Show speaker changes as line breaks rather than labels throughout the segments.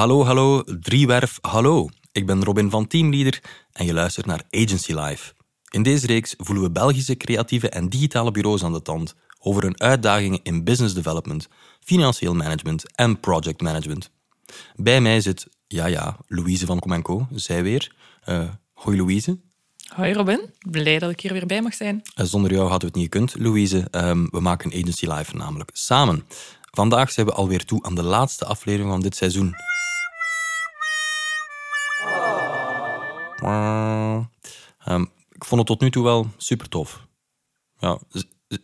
Hallo, hallo, driewerf, hallo. Ik ben Robin van Teamleader en je luistert naar Agency Live. In deze reeks voelen we Belgische creatieve en digitale bureaus aan de tand over hun uitdagingen in business development, financieel management en project management. Bij mij zit, ja ja, Louise van Comenco, zij weer. Uh, hoi Louise.
Hoi Robin, blij dat ik hier weer bij mag zijn.
Uh, zonder jou hadden we het niet gekund, Louise. Um, we maken Agency Live namelijk samen. Vandaag zijn we alweer toe aan de laatste aflevering van dit seizoen. Um, ik vond het tot nu toe wel super tof. Ja,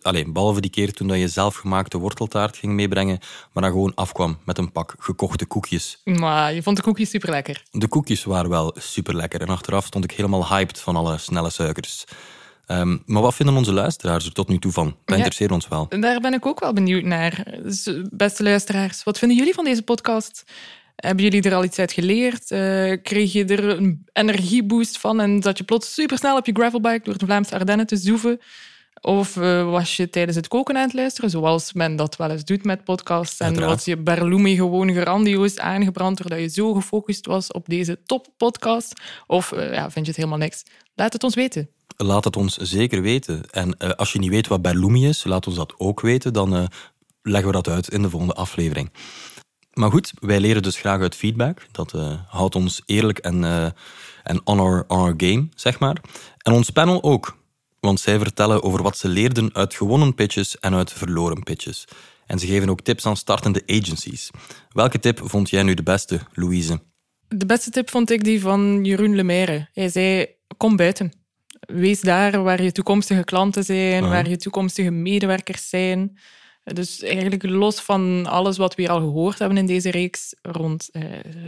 alleen, behalve die keer toen je zelfgemaakte worteltaart ging meebrengen, maar dan gewoon afkwam met een pak gekochte koekjes.
Maar je vond de koekjes super lekker.
De koekjes waren wel super lekker en achteraf stond ik helemaal hyped van alle snelle suikers. Um, maar wat vinden onze luisteraars er tot nu toe van? Dat interesseert ons wel.
Daar ben ik ook wel benieuwd naar. Dus, beste luisteraars, wat vinden jullie van deze podcast? Hebben jullie er al iets uit geleerd? Uh, kreeg je er een energieboost van en zat je plots supersnel op je gravelbike door de Vlaamse Ardennen te zoeven? Of uh, was je tijdens het koken aan het luisteren, zoals men dat wel eens doet met podcasts? En was je Berlumi gewoon grandioos aangebrand doordat je zo gefocust was op deze top-podcast? Of uh, ja, vind je het helemaal niks? Laat het ons weten.
Laat het ons zeker weten. En als je niet weet wat Berlumi is, laat ons dat ook weten. Dan leggen we dat uit in de volgende aflevering. Maar goed, wij leren dus graag uit feedback. Dat uh, houdt ons eerlijk en, uh, en on, our, on our game, zeg maar. En ons panel ook. Want zij vertellen over wat ze leerden uit gewonnen pitches en uit verloren pitches. En ze geven ook tips aan startende agencies. Welke tip vond jij nu de beste, Louise?
De beste tip vond ik die van Jeroen Lemaire. Hij zei, kom buiten. Wees daar waar je toekomstige klanten zijn, uh -huh. waar je toekomstige medewerkers zijn. Dus eigenlijk los van alles wat we al gehoord hebben in deze reeks rond eh,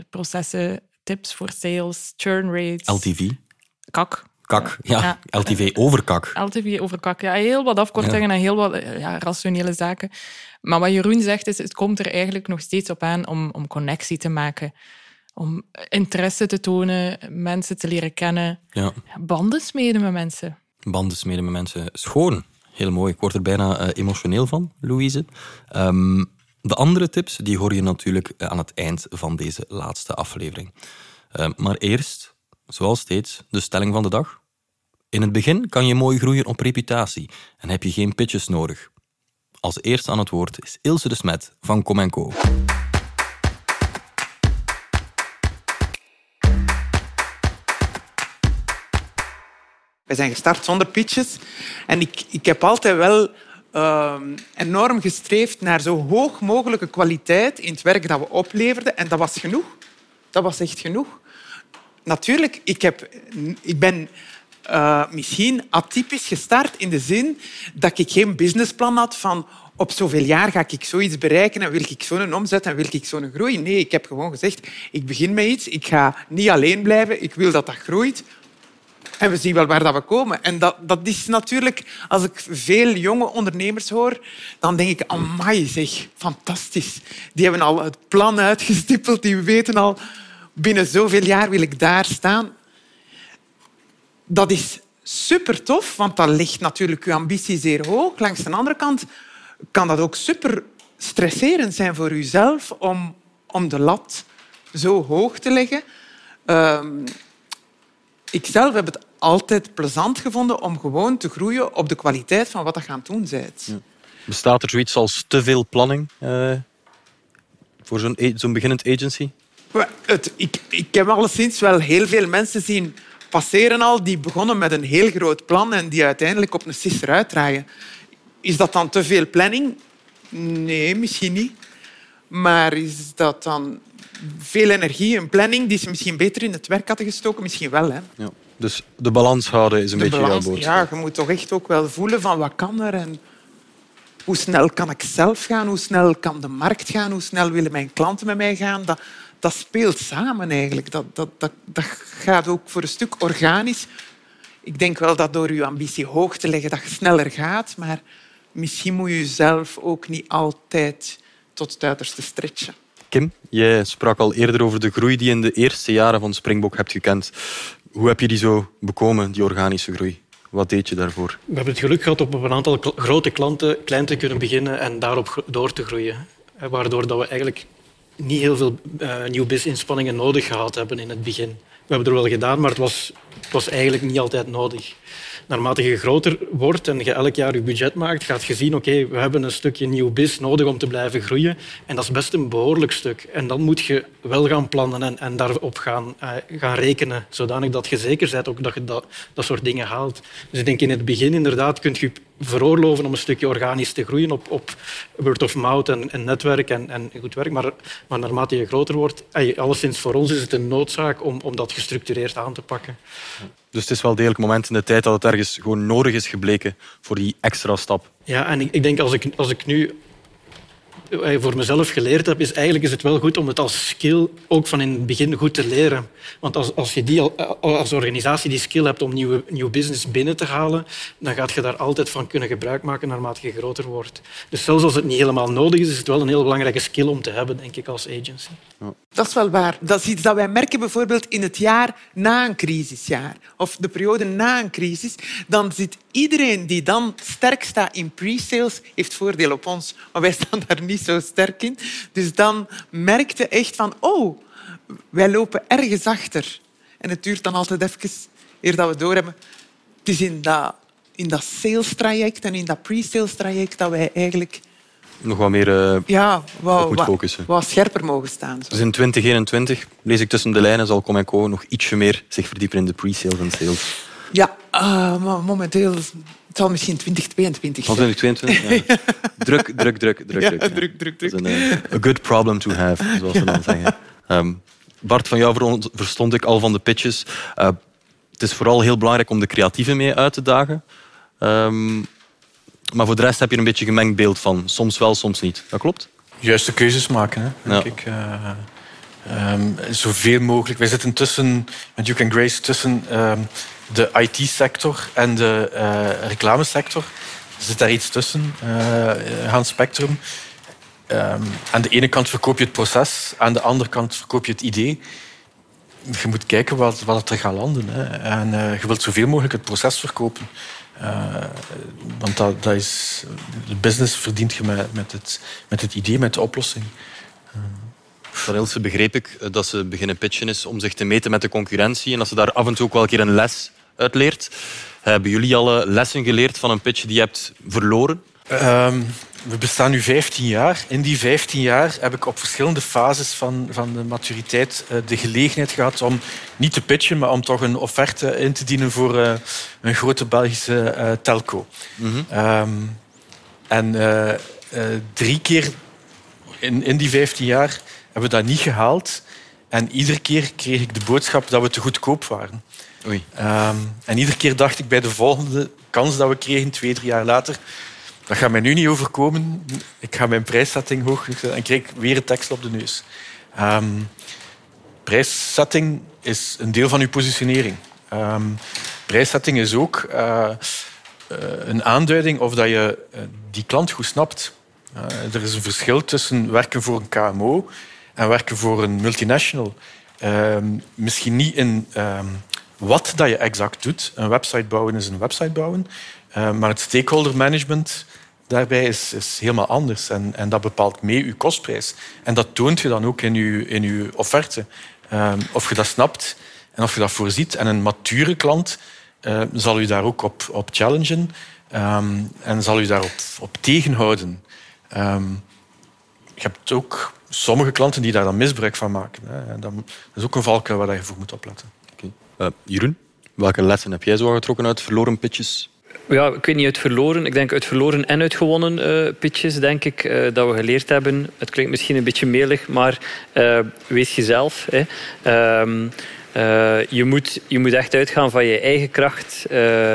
processen, tips voor sales, churn rates.
LTV.
Kak.
Kak, ja. ja. LTV over kak.
LTV over kak, ja. Heel wat afkortingen ja. en heel wat ja, rationele zaken. Maar wat Jeroen zegt is, het komt er eigenlijk nog steeds op aan om, om connectie te maken. Om interesse te tonen, mensen te leren kennen.
Ja.
Banden smeden met mensen.
Banden smeden met mensen. Schoon. Heel mooi. Ik word er bijna uh, emotioneel van, Louise. Um, de andere tips die hoor je natuurlijk aan het eind van deze laatste aflevering. Uh, maar eerst, zoals steeds, de stelling van de dag. In het begin kan je mooi groeien op reputatie en heb je geen pitches nodig. Als eerste aan het woord is Ilse de Smet van Com Co.
Wij zijn gestart zonder pitches. En ik, ik heb altijd wel uh, enorm gestreefd naar zo hoog mogelijke kwaliteit in het werk dat we opleverden. En dat was genoeg. Dat was echt genoeg. Natuurlijk, ik, heb, ik ben uh, misschien atypisch gestart in de zin dat ik geen businessplan had van op zoveel jaar ga ik zoiets bereiken en wil ik zo'n omzet en wil ik zo'n groei. Nee, ik heb gewoon gezegd, ik begin met iets. Ik ga niet alleen blijven. Ik wil dat dat groeit. En we zien wel waar dat we komen. En dat, dat is natuurlijk, als ik veel jonge ondernemers hoor, dan denk ik, amai zeg, fantastisch. Die hebben al het plan uitgestippeld, die weten al, binnen zoveel jaar wil ik daar staan. Dat is super tof, want dat ligt natuurlijk uw ambitie zeer hoog. Langs de andere kant kan dat ook super stresserend zijn voor uzelf om, om de lat zo hoog te leggen. Uh, ik zelf heb het altijd plezant gevonden om gewoon te groeien op de kwaliteit van wat je aan het doen bent. Ja.
Bestaat er zoiets als te veel planning uh, voor zo'n zo'n beginnend agency?
Het, ik, ik heb alleszins wel heel veel mensen zien passeren al die begonnen met een heel groot plan en die uiteindelijk op een sis eruit draaien. Is dat dan te veel planning? Nee, misschien niet. Maar is dat dan veel energie en planning die ze misschien beter in het werk hadden gestoken? Misschien wel. Hè?
Ja. Dus de balans houden is een beetje balans, jouw boodschap.
Ja, je moet toch echt ook wel voelen van wat kan er en hoe snel kan ik zelf gaan, hoe snel kan de markt gaan, hoe snel willen mijn klanten met mij gaan. Dat, dat speelt samen eigenlijk. Dat, dat, dat, dat gaat ook voor een stuk organisch. Ik denk wel dat door je ambitie hoog te leggen dat je sneller gaat, maar misschien moet je jezelf ook niet altijd tot het uiterste stretchen.
Kim, jij sprak al eerder over de groei die je in de eerste jaren van Springbok hebt gekend. Hoe heb je die zo bekomen, die organische groei? Wat deed je daarvoor?
We hebben het geluk gehad om op een aantal grote klanten klein te kunnen beginnen en daarop door te groeien. Waardoor dat we eigenlijk niet heel veel uh, nieuw inspanningen nodig gehad hebben in het begin. We hebben er wel gedaan, maar het was, het was eigenlijk niet altijd nodig naarmate je groter wordt en je elk jaar je budget maakt, gaat je zien, oké, we hebben een stukje nieuw bis nodig om te blijven groeien. En dat is best een behoorlijk stuk. En dan moet je wel gaan plannen en, en daarop gaan, uh, gaan rekenen, zodanig dat je zeker bent ook dat je dat, dat soort dingen haalt. Dus ik denk in het begin inderdaad kun je veroorloven om een stukje organisch te groeien op, op word of mouth en, en netwerk en, en, goed werk. Maar, maar naarmate je groter wordt, alleszins voor ons is het een noodzaak om, om dat gestructureerd aan te pakken.
Dus het is wel degelijk moment in de tijd dat het ergens gewoon nodig is gebleken voor die extra stap.
Ja, en ik, ik denk als ik, als ik nu voor mezelf geleerd heb, is eigenlijk is het wel goed om het als skill ook van in het begin goed te leren. Want als, als je die, als organisatie die skill hebt om nieuwe, nieuw business binnen te halen, dan gaat je daar altijd van kunnen gebruik maken naarmate je groter wordt. Dus zelfs als het niet helemaal nodig is, is het wel een heel belangrijke skill om te hebben, denk ik, als agency.
Ja. Dat is wel waar. Dat is iets dat wij merken bijvoorbeeld in het jaar na een crisisjaar of de periode na een crisis. Dan zit iedereen die dan sterk staat in pre-sales, heeft voordeel op ons. Maar wij staan daar niet zo sterk in. Dus dan merkte echt van, oh, wij lopen ergens achter. En het duurt dan altijd even eer dat we doorhebben. Het is in dat, in dat sales traject en in dat pre-sales traject dat wij eigenlijk
nog wat meer uh,
ja, wat, moet focussen. Wat, scherper mogen staan.
Zo. Dus in 2021, lees ik tussen de lijnen, zal Comeco nog ietsje meer zich verdiepen in de pre-sales en sales.
Ja, uh, maar momenteel het zal misschien 2022 zijn.
2022, ja. druk, druk, druk, druk.
Ja, druk, druk, druk.
druk. een uh, a good problem to have, zoals we dan zeggen. Um, Bart, van jou verstond ik al van de pitches. Uh, het is vooral heel belangrijk om de creatieven mee uit te dagen. Um, maar voor de rest heb je een beetje gemengd beeld van. Soms wel, soms niet. Dat klopt?
Juiste keuzes maken, hè, denk ja. ik. Uh, um, zoveel mogelijk. Wij zitten tussen, met Duke and Grace, tussen um, de IT-sector en de uh, reclamesector. Er zit daar iets tussen, uh, aan spectrum. Um, aan de ene kant verkoop je het proces, aan de andere kant verkoop je het idee. Je moet kijken wat, wat er gaat landen. Hè. En uh, je wilt zoveel mogelijk het proces verkopen. Uh, want dat, dat, is, de business verdient je met, met, het, met het idee, met de oplossing.
Van Ilse begreep ik dat ze beginnen pitchen is om zich te meten met de concurrentie en dat ze daar af en toe ook wel een keer een les uit leert. Hebben jullie alle lessen geleerd van een pitch die je hebt verloren?
Um, we bestaan nu 15 jaar. In die 15 jaar heb ik op verschillende fases van, van de maturiteit uh, de gelegenheid gehad om niet te pitchen, maar om toch een offerte in te dienen voor uh, een grote Belgische uh, telco. Mm -hmm. um, en drie keer in, in die 15 jaar hebben we dat niet gehaald. En iedere keer kreeg ik de boodschap dat we te goedkoop waren.
Oei.
Um, en iedere keer dacht ik bij de volgende kans dat we kregen, twee, drie jaar later, dat gaat mij nu niet overkomen. Ik ga mijn prijszetting hoog en krijg weer een tekst op de neus. Um, prijszetting is een deel van uw positionering. Um, prijszetting is ook uh, uh, een aanduiding of dat je uh, die klant goed snapt. er is een verschil tussen werken voor een KMO en werken voor een multinational. Um, misschien niet in wat dat je exact doet. Een website bouwen is een website bouwen. maar het stakeholder management daarbij is, is helemaal anders. En, en dat bepaalt mee je kostprijs. En dat toont je dan ook in je, in je offerte. Um, of je dat snapt en of je dat voorziet. En een mature klant uh, zal u daar ook op, op challengen um, en zal u daarop op tegenhouden. Je hebt ook sommige klanten die daar dan misbruik van maken. Hè. Dat is ook een valkuil waar je voor moet opletten.
Uh, Jeroen, welke lessen heb jij zo getrokken uit verloren pitches?
Ja, ik weet niet uit verloren. Ik denk uit verloren en uit gewonnen uh, pitches, denk ik, uh, dat we geleerd hebben. Het klinkt misschien een beetje melig, maar uh, wees jezelf. Hè. Ehm, je, moet, je moet echt uitgaan van je eigen kracht.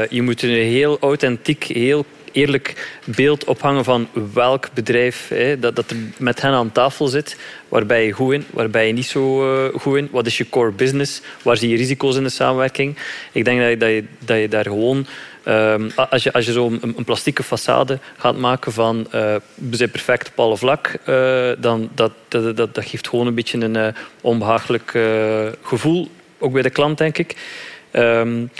je moet een heel authentiek, heel eerlijk beeld ophangen van welk bedrijf hè, dat, dat met hen aan tafel zit. Waar ben je goed in, waar ben je niet zo uh, goed in? Wat is je core business? Waar zie je risico's in de samenwerking? Ik denk dat je, dat je, dat je daar gewoon Um, als je, als je zo een, plastieke façade gaat maken van uh, we zijn perfect op alle vlak, uh, dan dat, dat, dat, dat geeft gewoon een beetje een uh, onbehagelijk gevoel, ook bij de klant, denk ik. Um,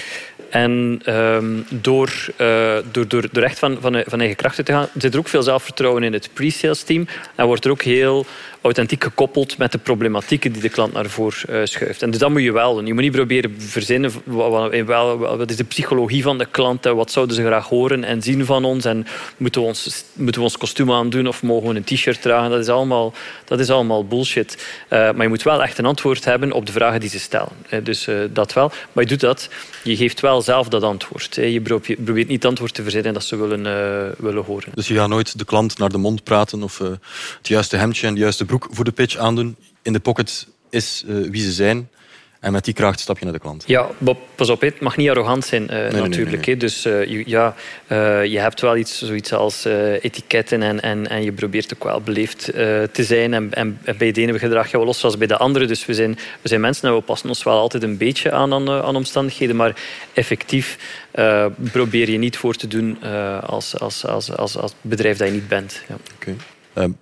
En ehm, door, uh, door, door, door echt van, van, van eigen krachten te gaan, zit er ook veel zelfvertrouwen in het pre-sales team. En wordt er ook heel authentiek gekoppeld met de problematieken die de klant naar voren uh, schuift. En dus dat moet je wel doen. Je moet niet proberen verzinnen wat, is de psychologie van de klant wat zouden ze graag horen en zien van ons en moeten we ons, moeten we ons kostuum aandoen of mogen we een t-shirt dragen. Dat is allemaal, dat is allemaal bullshit. Uh, maar je moet wel echt een antwoord hebben op de vragen die ze stellen. Dus uh, dat wel. Maar je doet dat. Je geeft wel zelf dat antwoord. Je probeert niet het antwoord te verzinnen dat ze willen, willen horen.
Dus je gaat nooit de klant naar de mond praten of het juiste hemdje en de juiste broek voor de pitch aandoen. In de pocket is wie ze zijn. En met die kracht stap je naar de klant.
Ja, Bob, pas op, het mag niet arrogant zijn uh, nee, natuurlijk. Nee, nee, dus uh, je, ja, uh, je hebt wel iets, zoiets als etiketten en, en, en je probeert ook wel beleefd te zijn. En, en, bij de ene gedrag je wel los zoals bij de andere. Dus we zijn, we zijn mensen en we passen ons wel altijd een beetje aan aan, aan omstandigheden. Maar effectief probeer je niet voor te doen als, als, als, als, als bedrijf dat je niet bent. Ja.
Okay.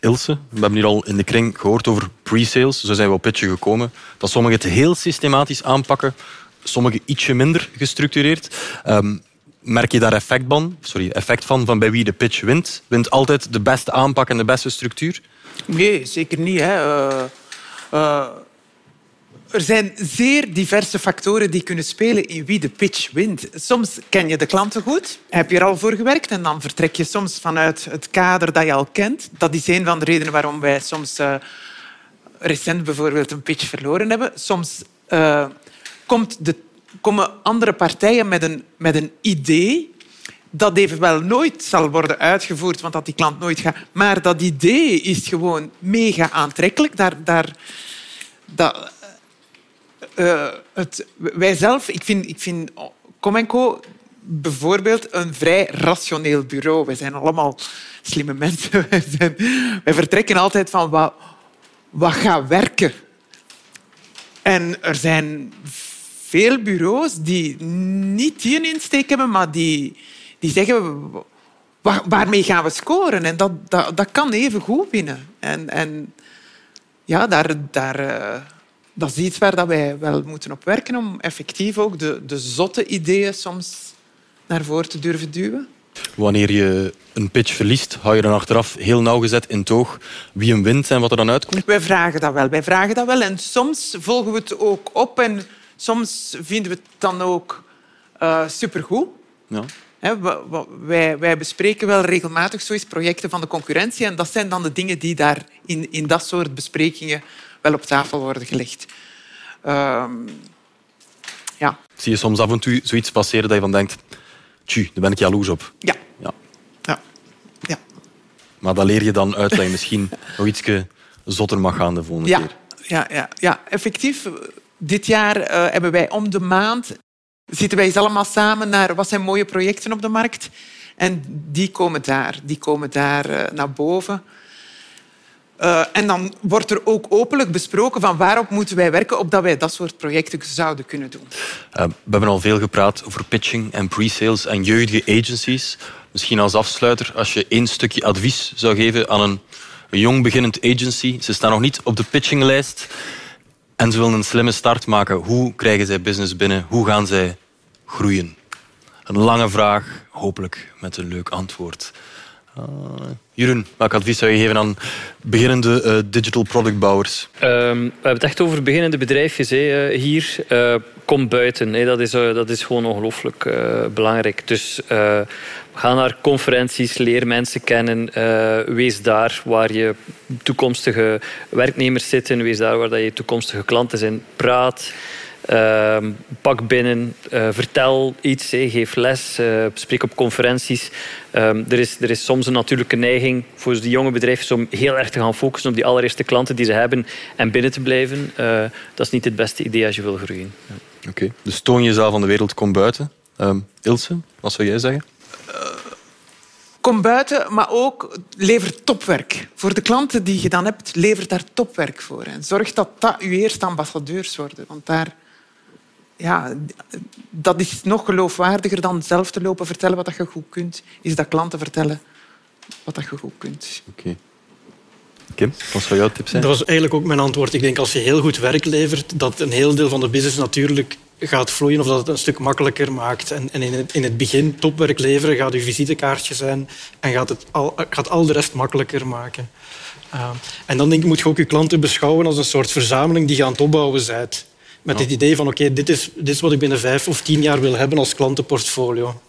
Ehm, Ilse, we hebben hier al in de kring gehoord over pre-sales. Zo zijn we op pitchen gekomen. Dat sommigen het heel systematisch aanpakken, sommigen ietsje minder gestructureerd. Um, merk je daar effect van, sorry, effect van, van bij wie de pitch wint? Wint altijd de beste aanpak en de beste structuur?
Nee, zeker niet. Hè. Uh, uh, er zijn zeer diverse factoren die kunnen spelen in wie de pitch wint. Soms ken je de klanten goed, heb je er al voor gewerkt en dan vertrek je soms vanuit het kader dat je al kent. Dat is een van de redenen waarom wij soms uh, recent bijvoorbeeld een pitch verloren hebben. Soms uh, komt de, komen andere partijen met een, met een idee dat evenwel nooit zal worden uitgevoerd, want dat die klant nooit gaat. Maar dat idee is gewoon mega aantrekkelijk. Daar, daar, dat, uh, het, wij zelf, ik vind, ik vind Comenco bijvoorbeeld een vrij rationeel bureau. We zijn allemaal slimme mensen. Wij, wij vertrekken altijd van wat, wat gaat werken. En er zijn veel bureaus die niet die insteek hebben, maar die, die zeggen waarmee gaan we scoren? En dat, dat, dat kan even goed binnen. En, en ja, daar, daar, eh, dat is iets waar wij wel moeten op werken om effectief ook de, de zotte ideeën soms naar voren te durven duwen.
Wanneer je een pitch verliest, hou je dan achteraf heel nauwgezet in toog wie hem wint en wat er dan uitkomt?
Wij vragen dat wel. Wij vragen dat wel. En soms volgen we het ook op en soms vinden we het dan ook uh, supergoed. Ja. wij, wij, bespreken wel regelmatig zoiets projecten van de concurrentie en dat zijn dan de dingen die daar in, in dat soort besprekingen wel op tafel worden gelegd. Uh, ja.
Zie je soms af en toe zoiets passeren dat je van denkt, tju, daar ben ik jaloers op.
Ja. ja. ja. ja.
Maar dan leer je dan uit dat je misschien nog iets zotter mag gaan de volgende
ja.
keer.
Ja, ja, ja, effectief. Dit jaar uh, hebben wij om de maand zitten wij eens allemaal samen naar wat zijn mooie projecten op de markt. En die komen daar, die komen daar uh, naar boven. Uh, en dan wordt er ook openlijk besproken van waarop moeten wij werken opdat wij dat soort projecten zouden kunnen doen.
Uh, we hebben al veel gepraat over pitching en pre-sales en jeugdige agencies. Misschien als afsluiter, als je één stukje advies zou geven aan een, een jong beginnend agency. Ze staan nog niet op de pitchinglijst en ze willen een slimme start maken. Hoe krijgen zij business binnen? Hoe gaan zij groeien? Een lange vraag, hopelijk met een leuk antwoord. Uh, Jeroen, welk advies zou je geven aan beginnende uh, digital productbouwers?
Um, we hebben het echt over beginnende bedrijfjes uh, hier. Uh, kom buiten. Dat, is, dat is gewoon ongelooflijk belangrijk. Dus ga naar conferenties, leer mensen kennen. wees daar waar je toekomstige werknemers zitten. Wees daar waar je toekomstige klanten zijn. Praat. Uh, pak binnen, uh, vertel iets, geef les, uh, spreek op conferenties. Um, er, is, er is soms een natuurlijke neiging voor de jonge bedrijven om heel erg te gaan focussen op die allereerste klanten die ze hebben en binnen te blijven. Dat is niet het beste idee als je wil groeien.
Oké, okay. dus toon jezelf aan de wereld, kom buiten. Um, Ilse, wat zou jij zeggen?
Kom buiten, maar ook lever topwerk. Voor de klanten die je dan hebt, lever daar topwerk voor. En zorg dat dat je eerste ambassadeurs worden. Want daar ja, dat is nog geloofwaardiger dan zelf te lopen vertellen wat je goed kunt. Is dat klanten vertellen wat je goed kunt.
Oké. Okay. Kim, wat zou jouw tip zijn?
Dat was eigenlijk ook mijn antwoord. Ik denk als je heel goed werk levert, dat een heel deel van de business natuurlijk gaat vloeien of dat het een stuk makkelijker maakt. En, en in, het, in het begin topwerk leveren gaat uw visitekaartje zijn en gaat, het al, gaat al de rest makkelijker maken. Uh, en dan denk ik, moet je ook je klanten beschouwen als een soort verzameling die je aan het opbouwen bent. Met het idee van, oké, dit, is, dit is wat ik binnen vijf of tien jaar wil hebben als klantenportfolio.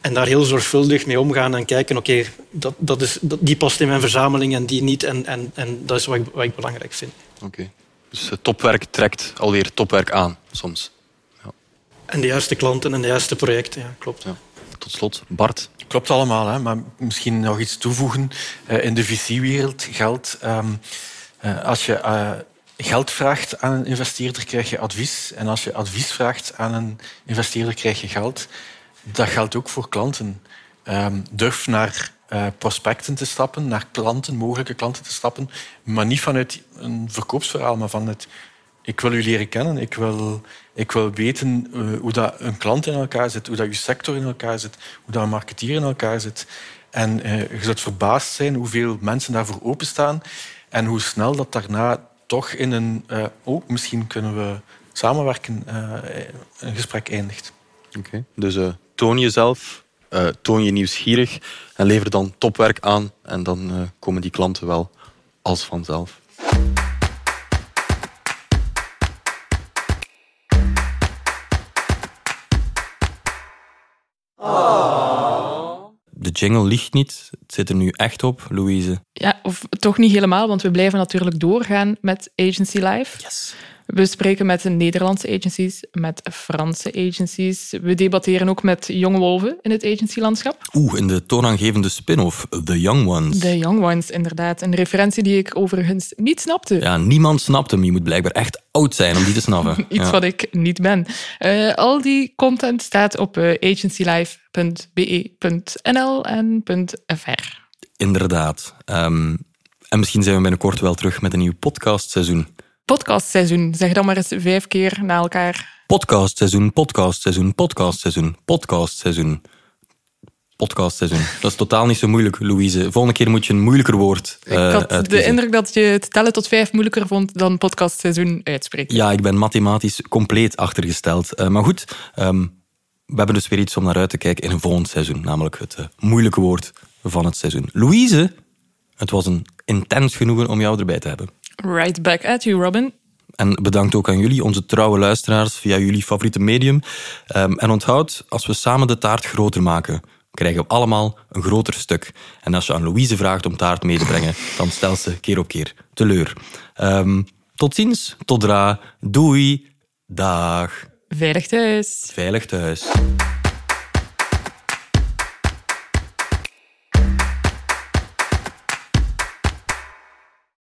En daar heel zorgvuldig mee omgaan en kijken, oké, dat, dat is, dat, die past in mijn verzameling en die niet. En, en, en dat is wat ik, wat ik belangrijk vind.
Oké. Dus topwerk trekt alweer topwerk aan, soms. Ja.
En de juiste klanten en de juiste projecten, ja, klopt. Ja.
Tot slot, Bart.
Klopt allemaal, hè? maar misschien nog iets toevoegen. Uh, in de VC-wereld geldt, um, uh, als je uh, geld vraagt aan een investeerder, krijg je advies. En als je advies vraagt aan een investeerder, krijg je geld. Dat geldt ook voor klanten. Um, durf naar uh, prospecten te stappen, naar klanten, mogelijke klanten te stappen, maar niet vanuit een verkoopsverhaal, maar vanuit ik wil u leren kennen, ik wil, ik wil weten uh, hoe dat een klant in elkaar zit, hoe dat je sector in elkaar zit, hoe dat een marketeer in elkaar zit. En uh, je zult verbaasd zijn hoeveel mensen daarvoor openstaan en hoe snel dat daarna toch in een oh, misschien kunnen we samenwerken, een gesprek eindigt.
Oké, dus toon jezelf, uh, toon je nieuwsgierig en lever dan topwerk aan. En dan uh, komen die klanten wel als vanzelf. De jingle ligt niet. Het zit er nu echt op, Louise.
Ja, of toch niet helemaal, want we blijven natuurlijk doorgaan met Agency Live.
Yes.
We spreken met Nederlandse agencies, met Franse agencies. We debatteren ook met jonge wolven in het agencylandschap.
Oeh, in de toonaangevende spin-off, The Young Ones.
The Young Ones, inderdaad. Een referentie die ik overigens niet snapte.
Ja, niemand snapt hem. Je moet blijkbaar echt oud zijn om die te snappen.
Iets
ja.
wat ik niet ben. Uh, al die content staat op uh, agencylife.be.nl en .fr.
Inderdaad. Um, en misschien zijn we binnenkort wel terug met een nieuw podcastseizoen
podcastseizoen. Zeg dan maar eens vijf keer na elkaar.
Podcastseizoen, podcastseizoen, podcastseizoen, podcastseizoen. Podcastseizoen. Dat is totaal niet zo moeilijk, Louise. Volgende keer moet je een moeilijker woord uh,
Ik had
uitkiezen.
de indruk dat je het tellen tot vijf moeilijker vond dan podcastseizoen uitspreken.
Ja, ik ben mathematisch compleet achtergesteld. Uh, maar goed, um, we hebben dus weer iets om naar uit te kijken in een volgend seizoen. Namelijk het uh, moeilijke woord van het seizoen. Louise, het was een intens genoegen om jou erbij te hebben.
Right back at you, Robin.
En bedankt ook aan jullie, onze trouwe luisteraars, via jullie favoriete medium. Um, en onthoud, als we samen de taart groter maken, krijgen we allemaal een groter stuk. En als je aan Louise vraagt om taart mee te brengen, dan stelt ze keer op keer teleur. Um, tot ziens, tot dra, doei, dag.
Veilig thuis.
Veilig thuis.